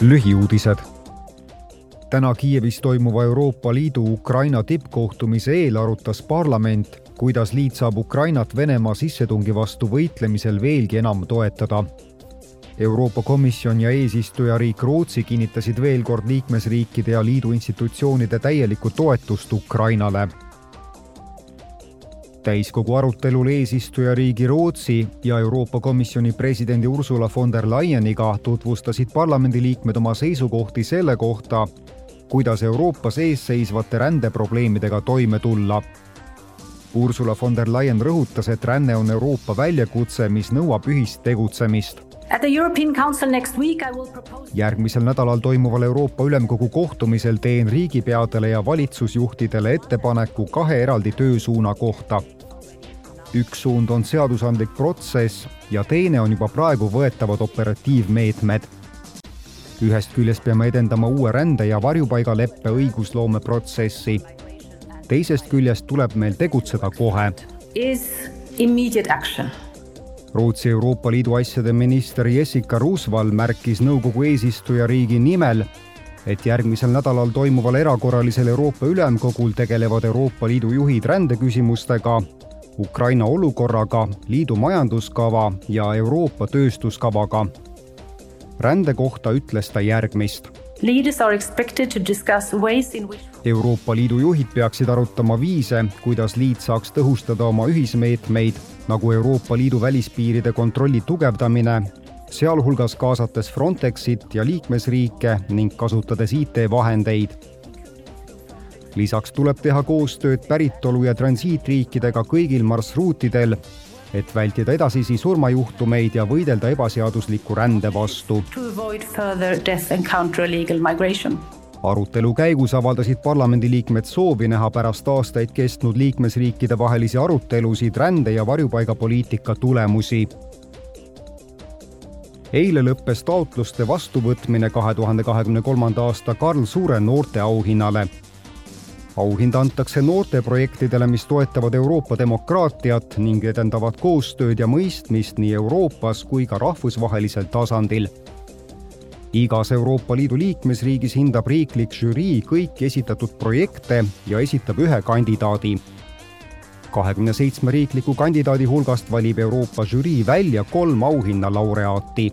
lühiuudised. täna Kiievis toimuva Euroopa Liidu Ukraina tippkohtumise eel arutas parlament, kuidas liit saab Ukrainat Venemaa sissetungi vastu võitlemisel veelgi enam toetada. Euroopa Komisjon ja eesistujariik Rootsi kinnitasid veel kord liikmesriikide ja liidu institutsioonide täielikku toetust Ukrainale täiskogu arutelul eesistujariigi Rootsi ja Euroopa Komisjoni presidendi Ursula von der Leyeniga tutvustasid parlamendiliikmed oma seisukohti selle kohta, kuidas Euroopas ees seisvate rändeprobleemidega toime tulla. Ursula von der Leyen rõhutas, et ränne on Euroopa väljakutse, mis nõuab ühist tegutsemist järgmisel nädalal toimuval Euroopa Ülemkogu kohtumisel teen riigipeadele ja valitsusjuhtidele ettepaneku kahe eraldi töösuuna kohta. üks suund on seadusandlik protsess ja teine on juba praegu võetavad operatiivmeetmed. ühest küljest peame edendama uue rände- ja varjupaigaleppe õigusloomeprotsessi. teisest küljest tuleb meil tegutseda kohe. Is immediate action Rootsi Euroopa Liidu asjade minister Jessica Roosvall märkis nõukogu eesistujariigi nimel, et järgmisel nädalal toimuval erakorralisel Euroopa Ülemkogul tegelevad Euroopa Liidu juhid rändeküsimustega, Ukraina olukorraga, liidu majanduskava ja Euroopa tööstuskavaga. rände kohta ütles ta järgmist Euroopa Liidu juhid peaksid arutama viise, kuidas liit saaks tõhustada oma ühismeetmeid, nagu Euroopa Liidu välispiiride kontrolli tugevdamine, sealhulgas kaasates Frontexit ja liikmesriike ning kasutades IT-vahendeid. lisaks tuleb teha koostööd päritolu- ja transiitriikidega kõigil marsruutidel et vältida edasisi surmajuhtumeid ja võidelda ebaseadusliku rände vastu. arutelu käigus avaldasid parlamendiliikmed soovi näha pärast aastaid kestnud liikmesriikide vahelisi arutelusid rände- ja varjupaigapoliitika tulemusi. Eile lõppes taotluste vastuvõtmine kahe tuhande kahekümne kolmanda aasta Karl Suure noorteauhinnale auhind antakse noorteprojektidele, mis toetavad Euroopa demokraatiat ning edendavad koostööd ja mõistmist nii Euroopas kui ka rahvusvahelisel tasandil. igas Euroopa Liidu liikmesriigis hindab riiklik žürii kõiki esitatud projekte ja esitab ühe kandidaadi. kahekümne seitsme riikliku kandidaadi hulgast valib Euroopa žürii välja kolm auhinna laureaati